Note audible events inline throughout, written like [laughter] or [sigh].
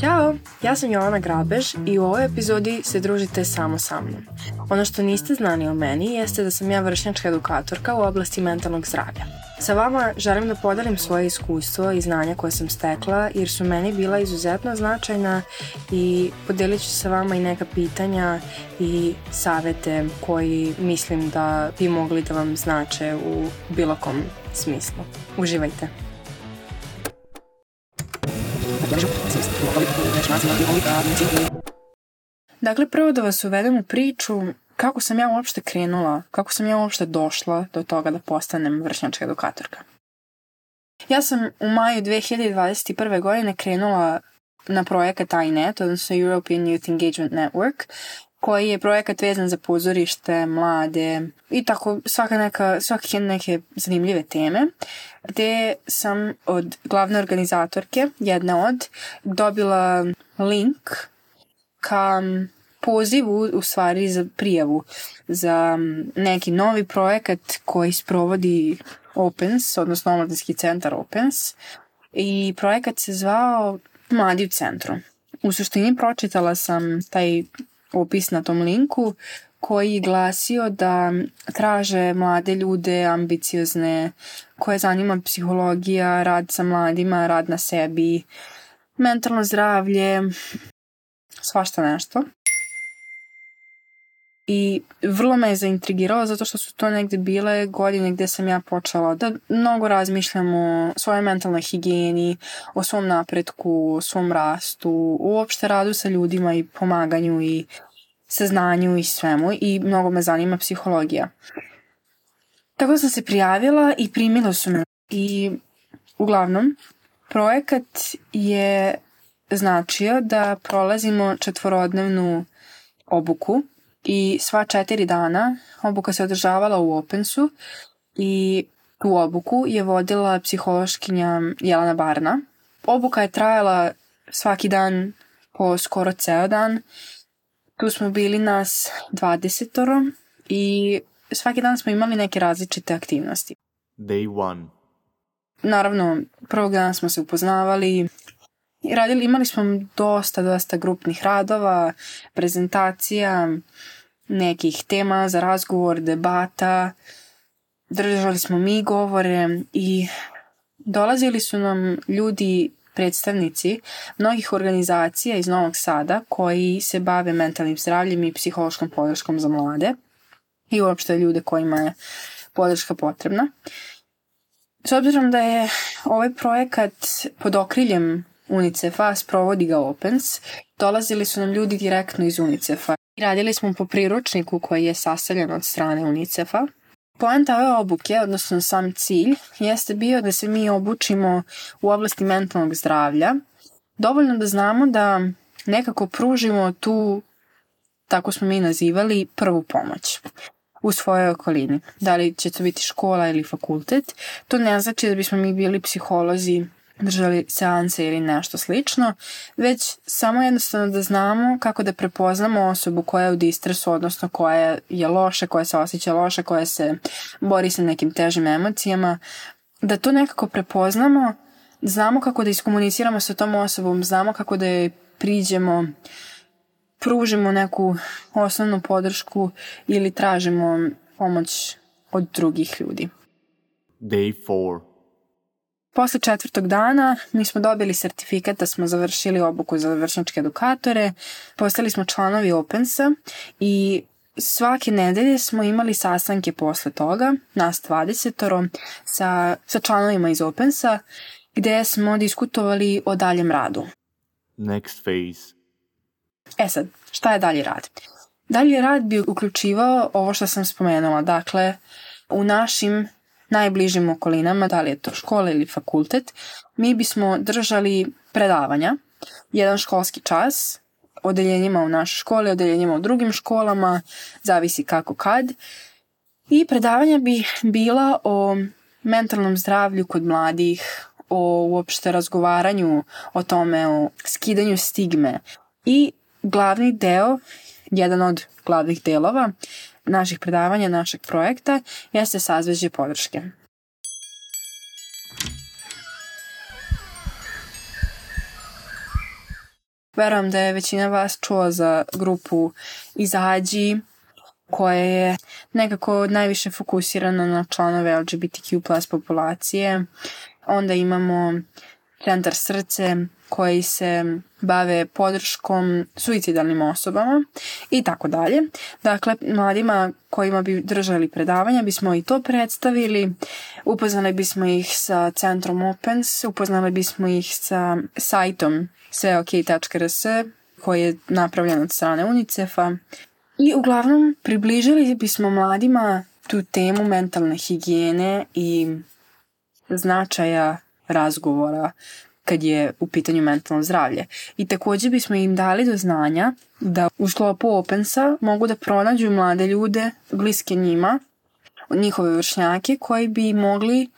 Ćao, ja sam Jovana Grabež i u ovoj epizodi se družite samo sa mnom. Ono što niste znali o meni jeste da sam ja vršnjačka edukatorka u oblasti mentalnog zdravlja. Sa vama želim da podelim svoje iskustvo i znanja koje sam stekla jer su meni bila izuzetno značajna i podelit ću sa vama i neka pitanja i savete koji mislim da bi mogli da vam znače u bilo kom smislu. Uživajte! Dakle, prvo da vas uvedem u priču kako sam ja uopšte krenula, kako sam ja uopšte došla do toga da postanem vršnjačka edukatorka. Ja sam u maju 2021. godine krenula na projekat INET, odnosno European Youth Engagement Network, koji je projekat vezan za pozorište, mlade i tako svaka neka, svake neke zanimljive teme, gde sam od glavne organizatorke, jedna od, dobila link ka pozivu u stvari za prijavu za neki novi projekat koji sprovodi Opens, odnosno Omladinski centar Opens i projekat se zvao Mladi u centru. U suštini pročitala sam taj opis na tom linku koji glasio da traže mlade ljude, ambiciozne, koje zanima psihologija, rad sa mladima, rad na sebi, mentalno zdravlje, svašta nešto. I vrlo me je zaintrigiralo zato što su to negde bile godine gde sam ja počela da mnogo razmišljam o svojoj mentalnoj higijeni, o svom napretku, o svom rastu, uopšte radu sa ljudima i pomaganju i saznanju i svemu i mnogo me zanima psihologija. Tako sam se prijavila i primila su me. I uglavnom, projekat je značio da prolazimo četvorodnevnu obuku i sva četiri dana obuka se održavala u Opensu i tu obuku je vodila psihološkinja Jelana Barna. Obuka je trajala svaki dan po skoro ceo dan Tu smo bili nas 20 i svaki dan smo imali neke različite aktivnosti. Day 1. Naravno, prvog dana smo se upoznavali, i radili, imali smo dosta, dosta grupnih radova, prezentacija, nekih tema za razgovor, debata, držali smo mi govore i dolazili su nam ljudi predstavnici mnogih organizacija iz Novog Sada koji se bave mentalnim zdravljem i psihološkom podrškom za mlade i uopšte ljude kojima je podrška potrebna. S obzirom da je ovaj projekat pod okriljem UNICEF-a, sprovodi ga Opens, dolazili su nam ljudi direktno iz UNICEF-a. Radili smo po priručniku koji je sastavljen od strane UNICEF-a, Poenta ove obuke, odnosno sam cilj, jeste bio da se mi obučimo u oblasti mentalnog zdravlja, dovoljno da znamo da nekako pružimo tu, tako smo mi nazivali, prvu pomoć u svojoj okolini. Da li će to biti škola ili fakultet, to ne znači da bismo mi bili psiholozi držali seanse ili nešto slično, već samo jednostavno da znamo kako da prepoznamo osobu koja je u distresu, odnosno koja je loša, koja se osjeća loša, koja se bori sa nekim težim emocijama, da to nekako prepoznamo, znamo kako da iskomuniciramo sa tom osobom, znamo kako da joj priđemo, pružimo neku osnovnu podršku ili tražimo pomoć od drugih ljudi. Day 4 Posle četvrtog dana mi smo dobili sertifikat da smo završili obuku za vršničke edukatore, postali smo članovi Opensa i svake nedelje smo imali sastanke posle toga, nas 20 sa, sa članovima iz Opensa, gde smo diskutovali o daljem radu. Next phase. E sad, šta je dalji rad? Dalji rad bi uključivao ovo što sam spomenula, dakle, u našim najbližim okolinama, da li je to škola ili fakultet, mi bismo držali predavanja, jedan školski čas, odeljenjima u našoj školi, odeljenjima u drugim školama, zavisi kako kad. I predavanja bi bila o mentalnom zdravlju kod mladih, o uopšte razgovaranju o tome, o skidanju stigme. I glavni deo, jedan od glavnih delova, naših predavanja, našeg projekta, jeste sazveđe podrške. Verujem da je većina vas čuo za grupu Izađi, koja je nekako najviše fokusirana na članove LGBTQ plus populacije. Onda imamo Centar srce, koji se bave podrškom suicidalnim osobama i tako dalje. Dakle, mladima kojima bi držali predavanja bismo i to predstavili, upoznali bismo ih sa centrom Opens, upoznali bismo ih sa sajtom sveok.rs koji je napravljen od strane UNICEF-a i uglavnom približili bismo mladima tu temu mentalne higijene i značaja razgovora kad je u pitanju mentalno zdravlje. I takođe bismo im dali do znanja da u sklopu Opensa mogu da pronađu mlade ljude bliske njima, njihove vršnjake koji bi mogli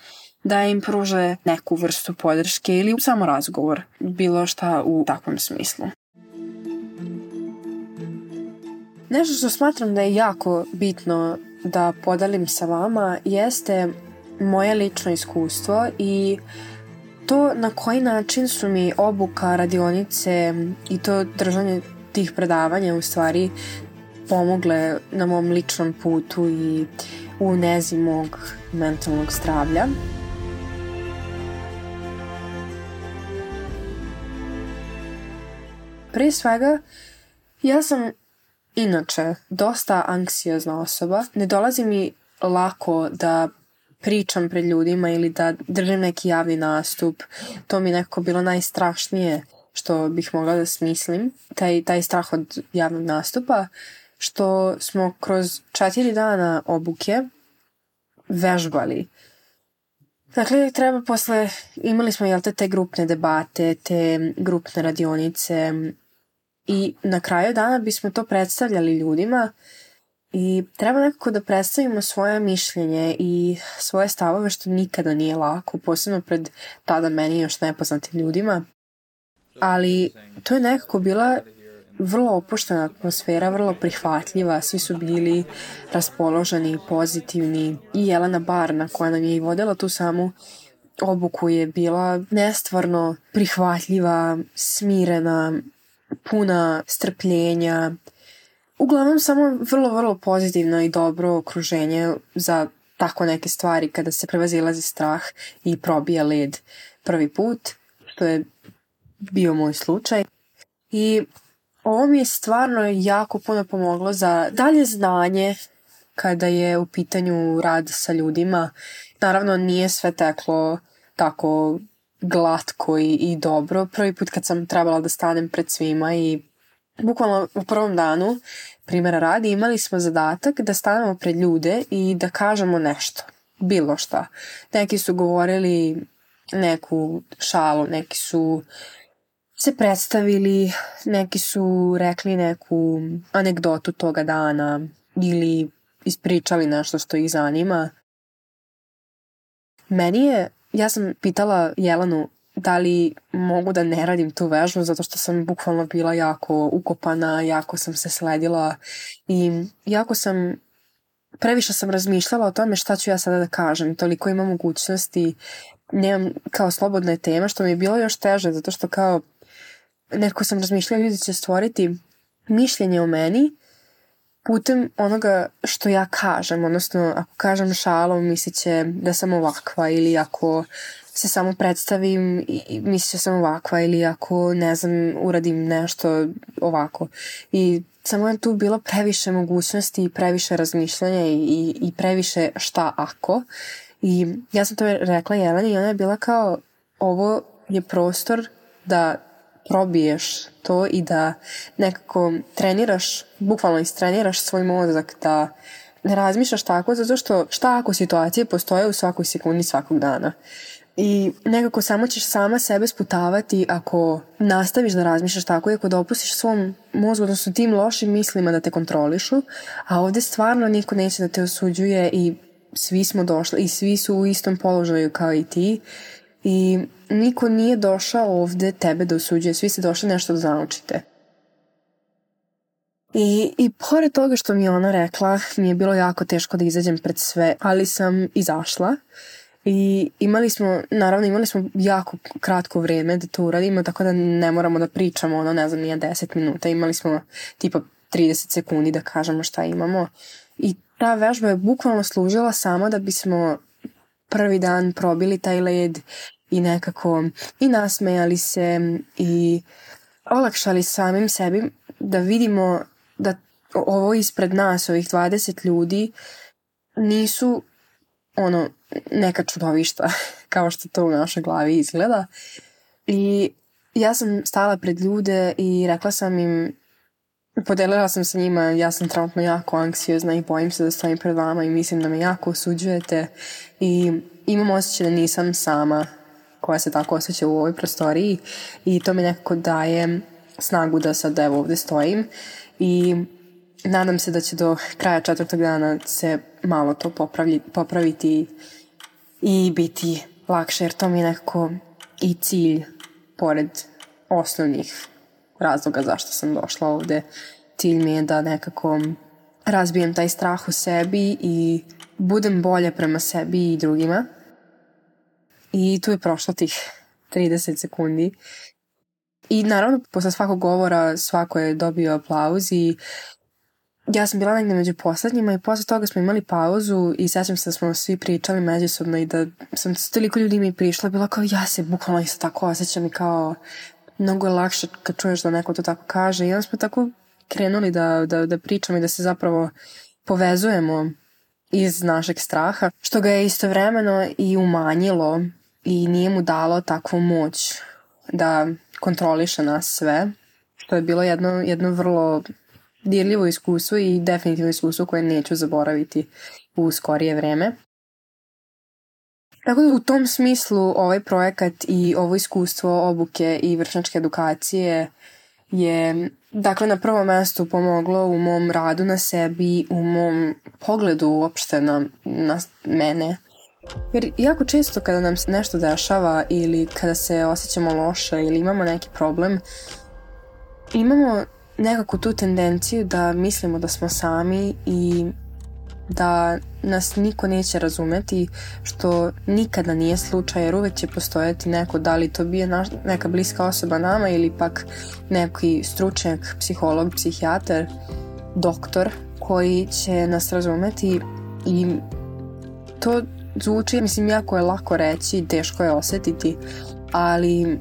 da im pruže neku vrstu podrške ili samo razgovor, bilo šta u takvom smislu. Nešto što smatram da je jako bitno da podelim sa vama jeste moje lično iskustvo i uh, to na koji način su mi obuka, radionice i to držanje tih predavanja u stvari pomogle na mom ličnom putu i u nezi mog mentalnog zdravlja. Pre svega, ja sam inače dosta anksiozna osoba. Ne dolazi mi lako da pričam pred ljudima ili da držim neki javni nastup. To mi nekako bilo najstrašnije što bih mogla da smislim, taj, taj strah od javnog nastupa, što smo kroz četiri dana obuke vežbali. Dakle, treba posle, imali smo jel te, te grupne debate, te grupne radionice i na kraju dana bismo to predstavljali ljudima uh, I treba nekako da predstavimo svoje mišljenje i svoje stavove što nikada nije lako, posebno pred tada meni još nepoznatim ljudima. Ali to je nekako bila vrlo opuštena atmosfera, vrlo prihvatljiva, svi su bili raspoloženi, pozitivni i Jelena Barna koja nam je i vodila tu samu obuku je bila nestvarno prihvatljiva, smirena, puna strpljenja, uglavnom samo vrlo, vrlo pozitivno i dobro okruženje za tako neke stvari kada se prevazilazi strah i probija led prvi put, što je bio moj slučaj. I ovo mi je stvarno jako puno pomoglo za dalje znanje kada je u pitanju rad sa ljudima. Naravno nije sve teklo tako glatko i, i dobro. Prvi put kad sam trebala da stanem pred svima i bukvalno u prvom danu, primjera radi, imali smo zadatak da stanemo pred ljude i da kažemo nešto. Bilo šta. Neki su govorili neku šalu, neki su se predstavili, neki su rekli neku anegdotu toga dana ili ispričali nešto što ih zanima. Meni je, ja sam pitala Jelanu da li mogu da ne radim tu vežbu zato što sam bukvalno bila jako ukopana, jako sam se sledila i jako sam previše sam razmišljala o tome šta ću ja sada da kažem, toliko ima mogućnosti, nemam kao slobodna je tema što mi je bilo još teže zato što kao neko sam razmišljala ljudi će stvoriti mišljenje o meni putem onoga što ja kažem, odnosno ako kažem šalom misliće da sam ovakva ili ako se samo predstavim i misliće da sam ovakva ili ako ne znam uradim nešto ovako i samo je tu bilo previše mogućnosti i previše razmišljanja i, i, i previše šta ako i ja sam to rekla Jeleni i ona je bila kao ovo je prostor da probiješ to i da nekako treniraš, bukvalno istreniraš svoj mozak da ne razmišljaš tako zato što šta ako situacije postoje u svakoj sekundi svakog dana. I nekako samo ćeš sama sebe sputavati ako nastaviš da razmišljaš tako i ako dopustiš svom mozgu, odnosno tim lošim mislima da te kontrolišu, a ovde stvarno niko neće da te osuđuje i svi smo došli i svi su u istom položaju kao i ti i niko nije došao ovde tebe da osuđuje, svi ste došli nešto da naučite. I, I pored toga što mi je ona rekla, mi je bilo jako teško da izađem pred sve, ali sam izašla i imali smo, naravno imali smo jako kratko vreme da to uradimo, tako da ne moramo da pričamo, ono ne znam, nije 10 minuta, imali smo tipa 30 sekundi da kažemo šta imamo i ta vežba je bukvalno služila samo da bismo prvi dan probili taj led i nekako i nasmejali se i olakšali samim sebi da vidimo da ovo ispred nas, ovih 20 ljudi, nisu ono neka čudovišta [laughs] kao što to u našoj glavi izgleda. I ja sam stala pred ljude i rekla sam im Podelila sam sa njima, ja sam trenutno jako anksiozna i bojim se da stojim pred vama i mislim da me jako osuđujete i imam osjećaj da nisam sama koja se tako osjeća u ovoj prostoriji i to mi nekako daje snagu da sad evo ovde stojim i nadam se da će do kraja četvrtog dana se malo to popravlji, popraviti i biti lakše, jer to mi je nekako i cilj pored osnovnih razloga zašto sam došla ovde. Cilj mi je da nekako razbijem taj strah u sebi i budem bolje prema sebi i drugima I tu je prošlo tih 30 sekundi. I naravno, posle svakog govora svako je dobio aplauz i ja sam bila negdje među poslednjima i posle toga smo imali pauzu i sećam se da smo svi pričali međusobno i da sam s toliko ljudima i prišla bila kao ja se bukvalno isto tako osjećam i kao mnogo je lakše kad čuješ da neko to tako kaže i onda smo tako krenuli da, da, da pričamo i da se zapravo povezujemo iz našeg straha, što ga je istovremeno i umanjilo i nije mu dalo takvu moć da kontroliše nas sve, što je bilo jedno, jedno vrlo dirljivo iskustvo i definitivno iskustvo koje neću zaboraviti u skorije vreme. Tako da u tom smislu ovaj projekat i ovo iskustvo obuke i vršnjačke edukacije je dakle na prvom mestu pomoglo u mom radu na sebi, u mom pogledu uopšte na, na mene Jer jako često kada nam se nešto dešava ili kada se osjećamo loše ili imamo neki problem, imamo nekako tu tendenciju da mislimo da smo sami i da nas niko neće razumeti, što nikada nije slučaj jer uvek će postojati neko, da li to bije naš, neka bliska osoba nama ili pak neki stručnjak, psiholog, psihijater, doktor koji će nas razumeti i to zvuči, mislim, jako je lako reći i teško je osetiti, ali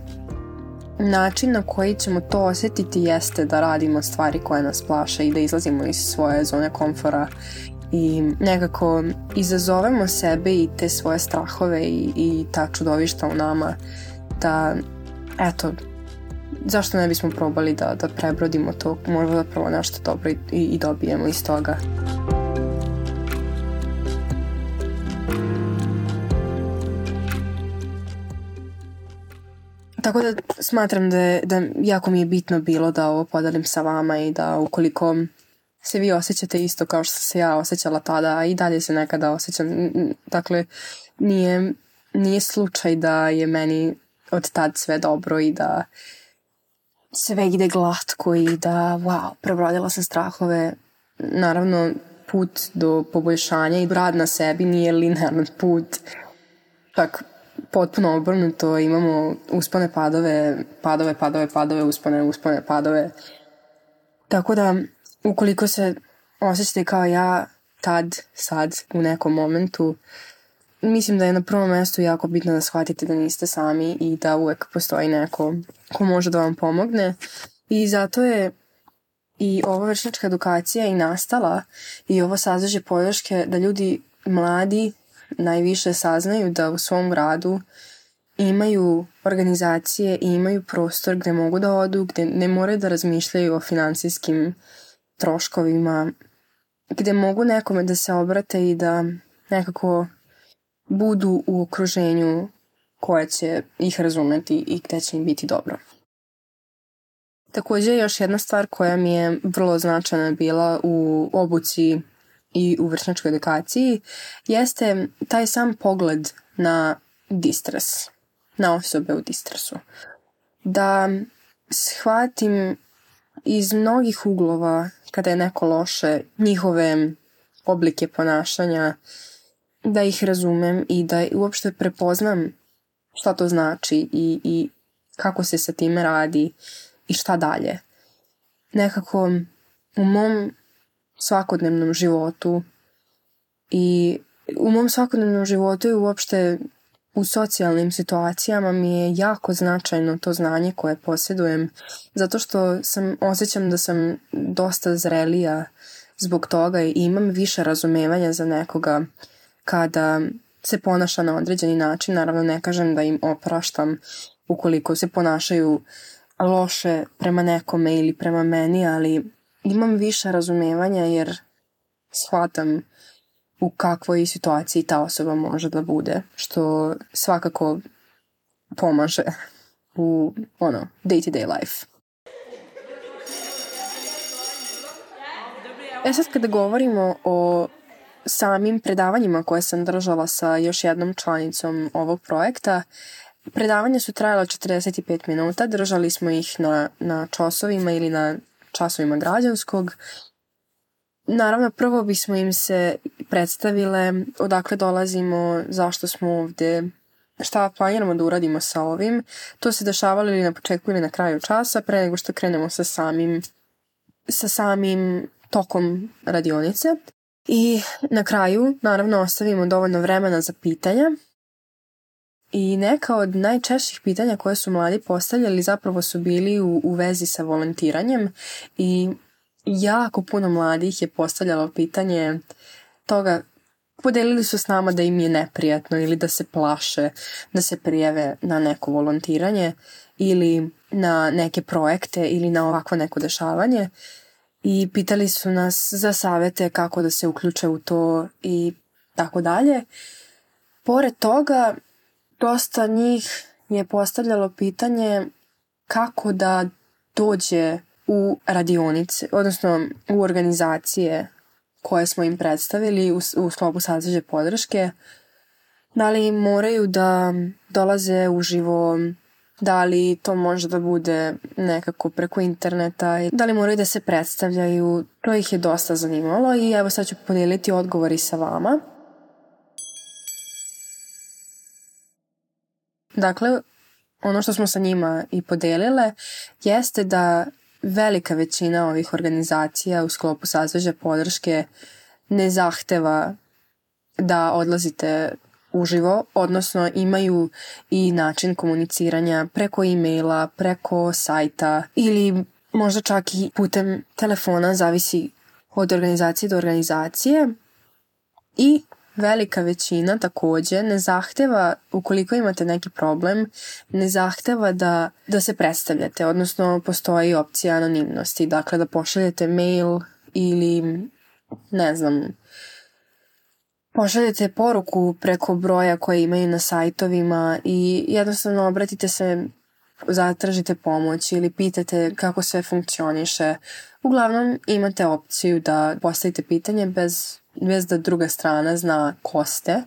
način na koji ćemo to osetiti jeste da radimo stvari koje nas plaše i da izlazimo iz svoje zone komfora i nekako izazovemo sebe i te svoje strahove i, i ta čudovišta u nama da eto zašto ne bismo probali da, da prebrodimo to možda da prvo nešto dobro i, i dobijemo iz toga. Tako da smatram da, je, da jako mi je bitno bilo da ovo podelim sa vama i da ukoliko se vi osjećate isto kao što se ja osjećala tada, a i dalje se nekada osjećam. Dakle, nije, nije slučaj da je meni od tad sve dobro i da sve ide glatko i da, wow, prebrodila sam strahove. Naravno, put do poboljšanja i rad na sebi nije linearan put. Čak potpuno obrnuto, imamo uspane padove, padove, padove, padove, uspane, uspane, padove. Tako da, ukoliko se osjećate kao ja tad, sad, u nekom momentu, mislim da je na prvom mestu jako bitno da shvatite da niste sami i da uvek postoji neko ko može da vam pomogne. I zato je i ova vršnička edukacija i nastala i ovo sadrže podrške da ljudi mladi najviše saznaju da u svom gradu imaju organizacije i imaju prostor gde mogu da odu, gde ne moraju da razmišljaju o financijskim troškovima, gde mogu nekome da se obrate i da nekako budu u okruženju koje će ih razumeti i gde će im biti dobro. Takođe, još jedna stvar koja mi je vrlo značajna bila u obuci i u vršnjačkoj edukaciji jeste taj sam pogled na distres, na osobe u distresu. Da shvatim iz mnogih uglova kada je neko loše njihove oblike ponašanja, da ih razumem i da uopšte prepoznam šta to znači i, i kako se sa time radi i šta dalje. Nekako u mom svakodnevnom životu i u mom svakodnevnom životu i uopšte u socijalnim situacijama mi je jako značajno to znanje koje posjedujem zato što sam osjećam da sam dosta zrelija zbog toga i imam više razumevanja za nekoga kada se ponaša na određeni način. Naravno ne kažem da im opraštam ukoliko se ponašaju loše prema nekome ili prema meni, ali imam više razumevanja jer shvatam u kakvoj situaciji ta osoba može da bude, što svakako pomaže u ono, day to day life. E sad kada govorimo o samim predavanjima koje sam držala sa još jednom članicom ovog projekta, predavanja su trajala 45 minuta, držali smo ih na, na časovima ili na časovima građanskog. Naravno, prvo bismo im se predstavile odakle dolazimo, zašto smo ovde, šta planiramo da uradimo sa ovim. To se dešavalo ili na početku ili na kraju časa, pre nego što krenemo sa samim, sa samim tokom radionice. I na kraju, naravno, ostavimo dovoljno vremena za pitanja I neka od najčešćih pitanja koje su mladi postavljali zapravo su bili u, u vezi sa volontiranjem i jako puno mladih je postavljalo pitanje toga podelili su s nama da im je neprijatno ili da se plaše da se prijave na neko volontiranje ili na neke projekte ili na ovakvo neko dešavanje i pitali su nas za savete kako da se uključe u to i tako dalje. Pored toga, dosta njih je postavljalo pitanje kako da dođe u radionice, odnosno u organizacije koje smo im predstavili u, u sklopu sadržaja podrške. Da li moraju da dolaze uživo, da li to može da bude nekako preko interneta, da li moraju da se predstavljaju, to ih je dosta zanimalo i evo sad ću podijeliti odgovori sa vama. Dakle, ono što smo sa njima i podelile jeste da velika većina ovih organizacija u sklopu sazveža podrške ne zahteva da odlazite uživo, odnosno imaju i način komuniciranja preko e-maila, preko sajta ili možda čak i putem telefona, zavisi od organizacije do organizacije. I velika većina takođe ne zahteva, ukoliko imate neki problem, ne zahteva da, da se predstavljate, odnosno postoji opcija anonimnosti, dakle da pošaljete mail ili ne znam, pošaljete poruku preko broja koje imaju na sajtovima i jednostavno obratite se zatražite pomoć ili pitate kako sve funkcioniše. Uglavnom imate opciju da postavite pitanje bez bez da druga strana zna ko ste.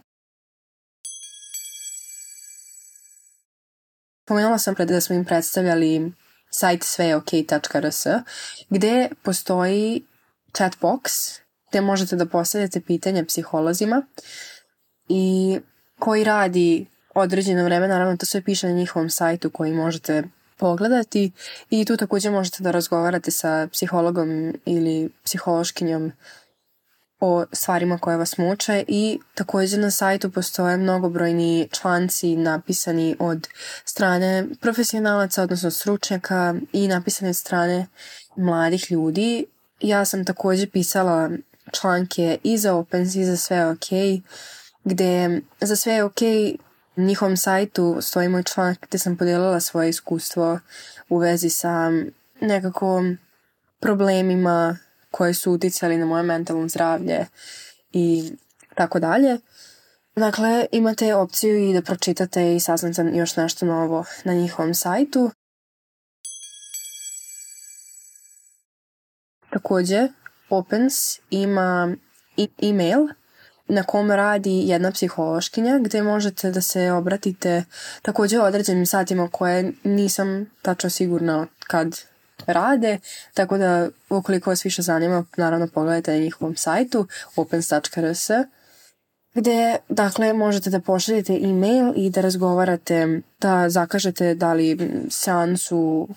Pomenula sam pred da smo im predstavljali sajt sveok.rs gde postoji chatbox box gde možete da postavljate pitanja psiholozima i koji radi određeno vreme, naravno to sve piše na njihovom sajtu koji možete pogledati i tu takođe možete da razgovarate sa psihologom ili psihološkinjom o stvarima koje vas muče i takođe na sajtu postoje mnogobrojni članci napisani od strane profesionalaca, odnosno stručnjaka i napisani od strane mladih ljudi. Ja sam takođe pisala članke i za Opens i za sve OK, gde za sve OK njihovom sajtu stoji moj članak gde sam podelila svoje iskustvo u vezi sa nekako problemima koje su uticali na moje mentalno zdravlje i tako dalje. Dakle, imate opciju i da pročitate i saznate još nešto novo na njihovom sajtu. Takođe, Opens ima e-mail na kom radi jedna psihološkinja gde možete da se obratite takođe određenim satima koje nisam tačno sigurna kad rade, tako da ukoliko vas više zanima, naravno pogledajte na njihovom sajtu opens.rs gde dakle možete da pošaljete e-mail i da razgovarate, da zakažete da li seansu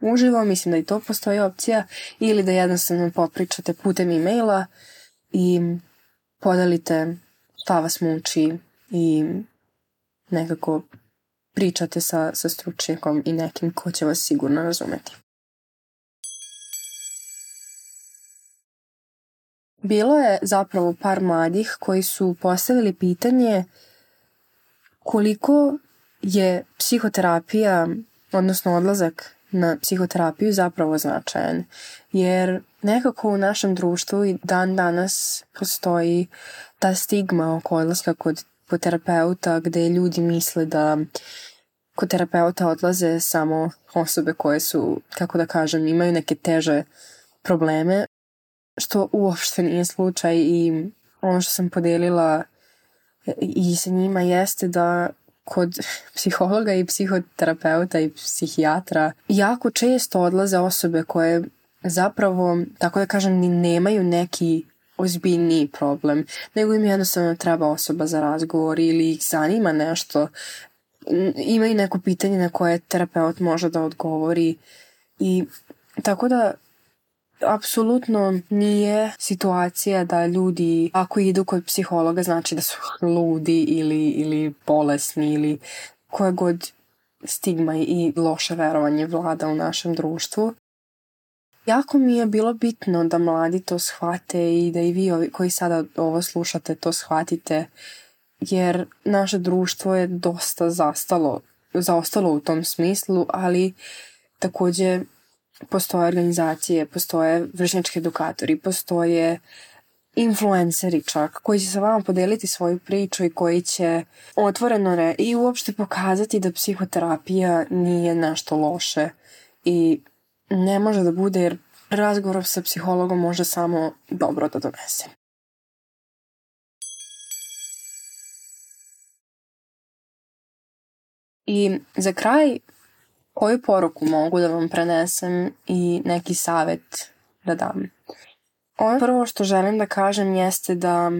uživo, mislim da i to postoji opcija, ili da jednostavno popričate putem e-maila i podelite šta vas muči i nekako pričate sa, sa stručnjakom i nekim ko će vas sigurno razumeti. bilo je zapravo par mladih koji su postavili pitanje koliko je psihoterapija, odnosno odlazak na psihoterapiju zapravo značajan. Jer nekako u našem društvu i dan danas postoji ta stigma oko odlaska kod po terapeuta gde ljudi misle da kod terapeuta odlaze samo osobe koje su, kako da kažem, imaju neke teže probleme što uopšte nije slučaj i ono što sam podelila i sa njima jeste da kod psihologa i psihoterapeuta i psihijatra jako često odlaze osobe koje zapravo, tako da kažem, ni nemaju neki ozbiljni problem, nego im jednostavno treba osoba za razgovor ili ih zanima nešto, imaju neko pitanje na koje terapeut može da odgovori i tako da apsolutno nije situacija da ljudi ako idu kod psihologa znači da su ludi ili, ili bolesni ili koja god stigma i loše verovanje vlada u našem društvu. Jako mi je bilo bitno da mladi to shvate i da i vi koji sada ovo slušate to shvatite jer naše društvo je dosta zastalo, zaostalo u tom smislu, ali takođe postoje organizacije, postoje vršnjački edukatori, postoje influenceri čak, koji će sa vama podeliti svoju priču i koji će otvoreno re i uopšte pokazati da psihoterapija nije nešto loše i ne može da bude jer razgovor sa psihologom može samo dobro da donese. I za kraj koju poruku mogu da vam prenesem i neki savet da dam. Ono prvo što želim da kažem jeste da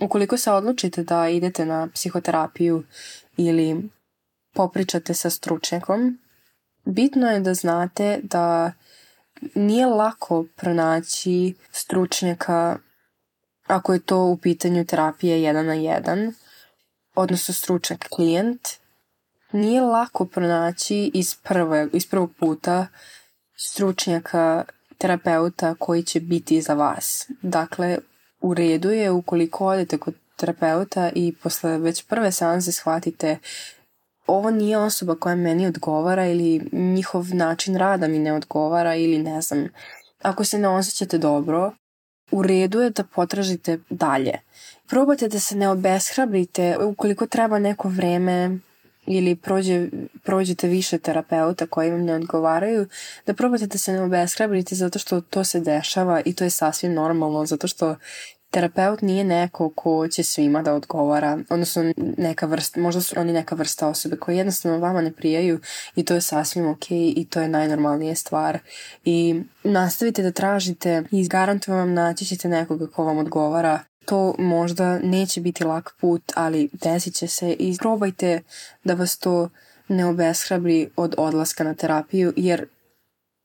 ukoliko se odlučite da idete na psihoterapiju ili popričate sa stručnjakom, bitno je da znate da nije lako pronaći stručnjaka ako je to u pitanju terapije jedan na jedan, odnosno stručnjak klijent – nije lako pronaći iz, prve, iz prvog puta stručnjaka, terapeuta koji će biti za vas. Dakle, u redu je ukoliko odete kod terapeuta i posle već prve seanse shvatite ovo nije osoba koja meni odgovara ili njihov način rada mi ne odgovara ili ne znam. Ako se ne osjećate dobro, u redu je da potražite dalje. Probajte da se ne obeshrabrite ukoliko treba neko vreme ili prođe, prođete više terapeuta koji vam ne odgovaraju, da probate da se ne obeshrabrite zato što to se dešava i to je sasvim normalno, zato što terapeut nije neko ko će svima da odgovara, odnosno neka vrsta, možda su oni neka vrsta osobe koje jednostavno vama ne prijaju i to je sasvim ok i to je najnormalnija stvar i nastavite da tražite i garantujem vam naći ćete nekoga ko vam odgovara To možda neće biti lak put, ali desit će se i probajte da vas to ne obeshrabri od odlaska na terapiju, jer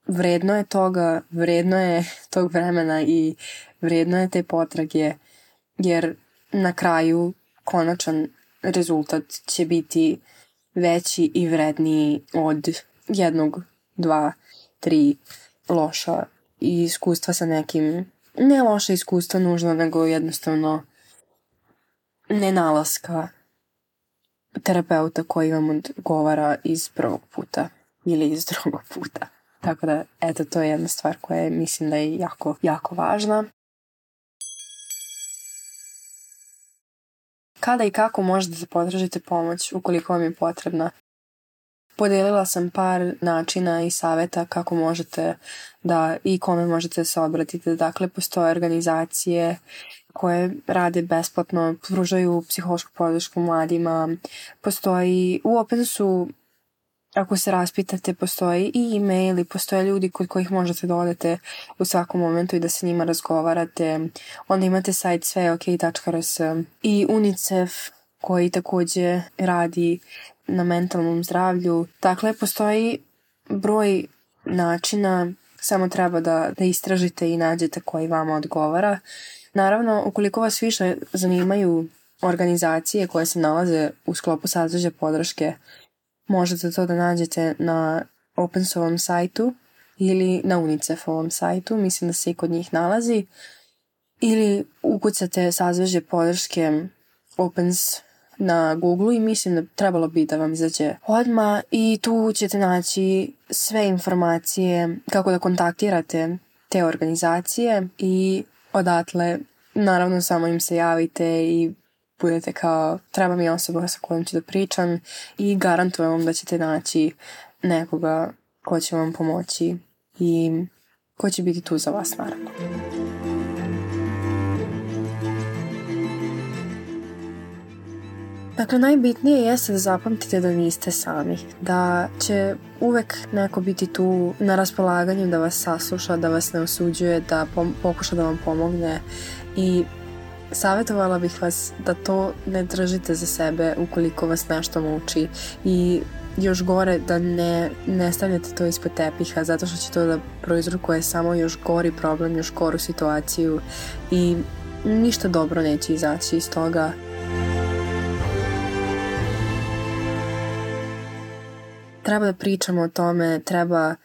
vredno je toga, vredno je [laughs] tog vremena i vredno je te potrage, jer na kraju konačan rezultat će biti veći i vredniji od jednog, dva, tri loša iskustva sa nekim ne loša iskustva nužno, nego jednostavno nenalaska terapeuta koji vam odgovara iz prvog puta ili iz drugog puta. Tako da, eto, to je jedna stvar koja je, mislim da je jako, jako važna. Kada i kako možete da potražite pomoć ukoliko vam je potrebna? Podelila sam par načina i saveta kako možete da i kome možete se obratiti. Dakle, postoje organizacije koje rade besplatno, pružaju psihološku podršku mladima. Postoji, u open su ako se raspitate, postoji i e-mail i postoje ljudi kod kojih možete da odete u svakom momentu i da sa njima razgovarate. Onda imate sajt sveok.rs i UNICEF koji takođe radi na mentalnom zdravlju. Dakle, postoji broj načina, samo treba da, da istražite i nađete koji vama odgovara. Naravno, ukoliko vas više zanimaju organizacije koje se nalaze u sklopu sadržaja podrške, možete to da nađete na OpenSovom sajtu ili na UNICEF-ovom sajtu, mislim da se i kod njih nalazi, ili ukucate sazveže podrške Opens na Google i mislim da trebalo bi da vam izađe odma i tu ćete naći sve informacije kako da kontaktirate te organizacije i odatle naravno samo im se javite i budete kao treba mi osoba sa kojom ću da pričam i garantujem vam da ćete naći nekoga ko će vam pomoći i ko će biti tu za vas naravno. Dakle, najbitnije jeste da zapamtite da niste sami, da će uvek neko biti tu na raspolaganju da vas sasluša, da vas ne osuđuje, da pokuša da vam pomogne i savjetovala bih vas da to ne držite za sebe ukoliko vas nešto muči i još gore da ne, ne stavljate to ispod tepiha zato što će to da proizrukuje samo još gori problem, još goru situaciju i ništa dobro neće izaći iz toga. treba da pričamo o tome, treba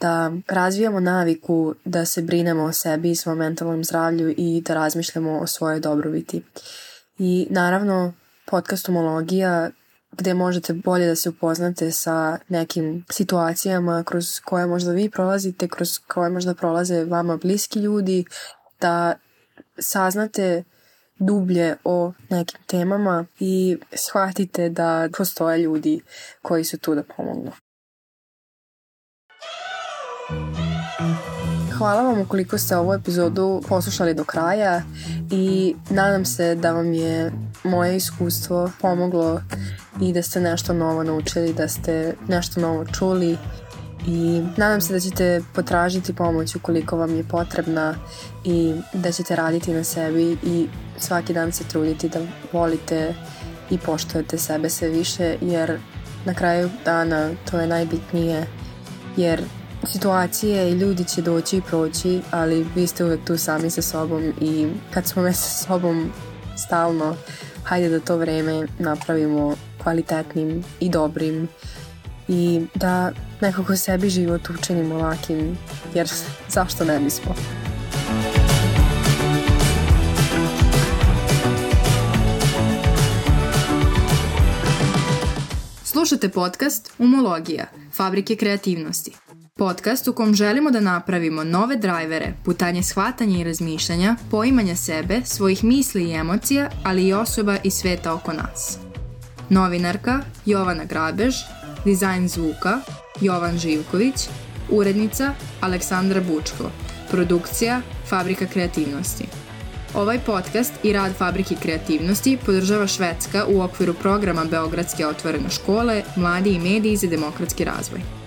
da razvijamo naviku da se brinemo o sebi i svom mentalnom zdravlju i da razmišljamo o svojoj dobrobiti. I naravno, podcast Umologija gde možete bolje da se upoznate sa nekim situacijama kroz koje možda vi prolazite, kroz koje možda prolaze vama bliski ljudi, da saznate dublje o nekim temama i shvatite da postoje ljudi koji su tu da pomognu. Hvala vam ukoliko ste ovu epizodu poslušali do kraja i nadam se da vam je moje iskustvo pomoglo i da ste nešto novo naučili, da ste nešto novo čuli i nadam se da ćete potražiti pomoć ukoliko vam je potrebna i da ćete raditi na sebi i svaki dan se truditi da volite i poštujete sebe sve više jer na kraju dana to je najbitnije jer situacije i ljudi će doći i proći ali vi ste uvek tu sami sa sobom i kad smo već sa sobom stalno hajde da to vreme napravimo kvalitetnim i dobrim i da nekako sebi život učinimo lakim jer [laughs] zašto ne bismo? Slušate podcast Umologija, Fabrike kreativnosti. Podcast u kom želimo da napravimo nove drajvere, putanje shvatanja i razmišljanja, poimanja sebe, svojih misli i emocija, ali i osoba i sveta oko nas. Novinarka Jovana Grabež, dizajn zvuka Jovan Živković, urednica Aleksandra Bučko, produkcija Fabrika kreativnosti. Ovaj podcast i rad Fabrike kreativnosti podržava Švedska u okviru programa Beogradske otvorene škole, mladi i mediji za demokratski razvoj.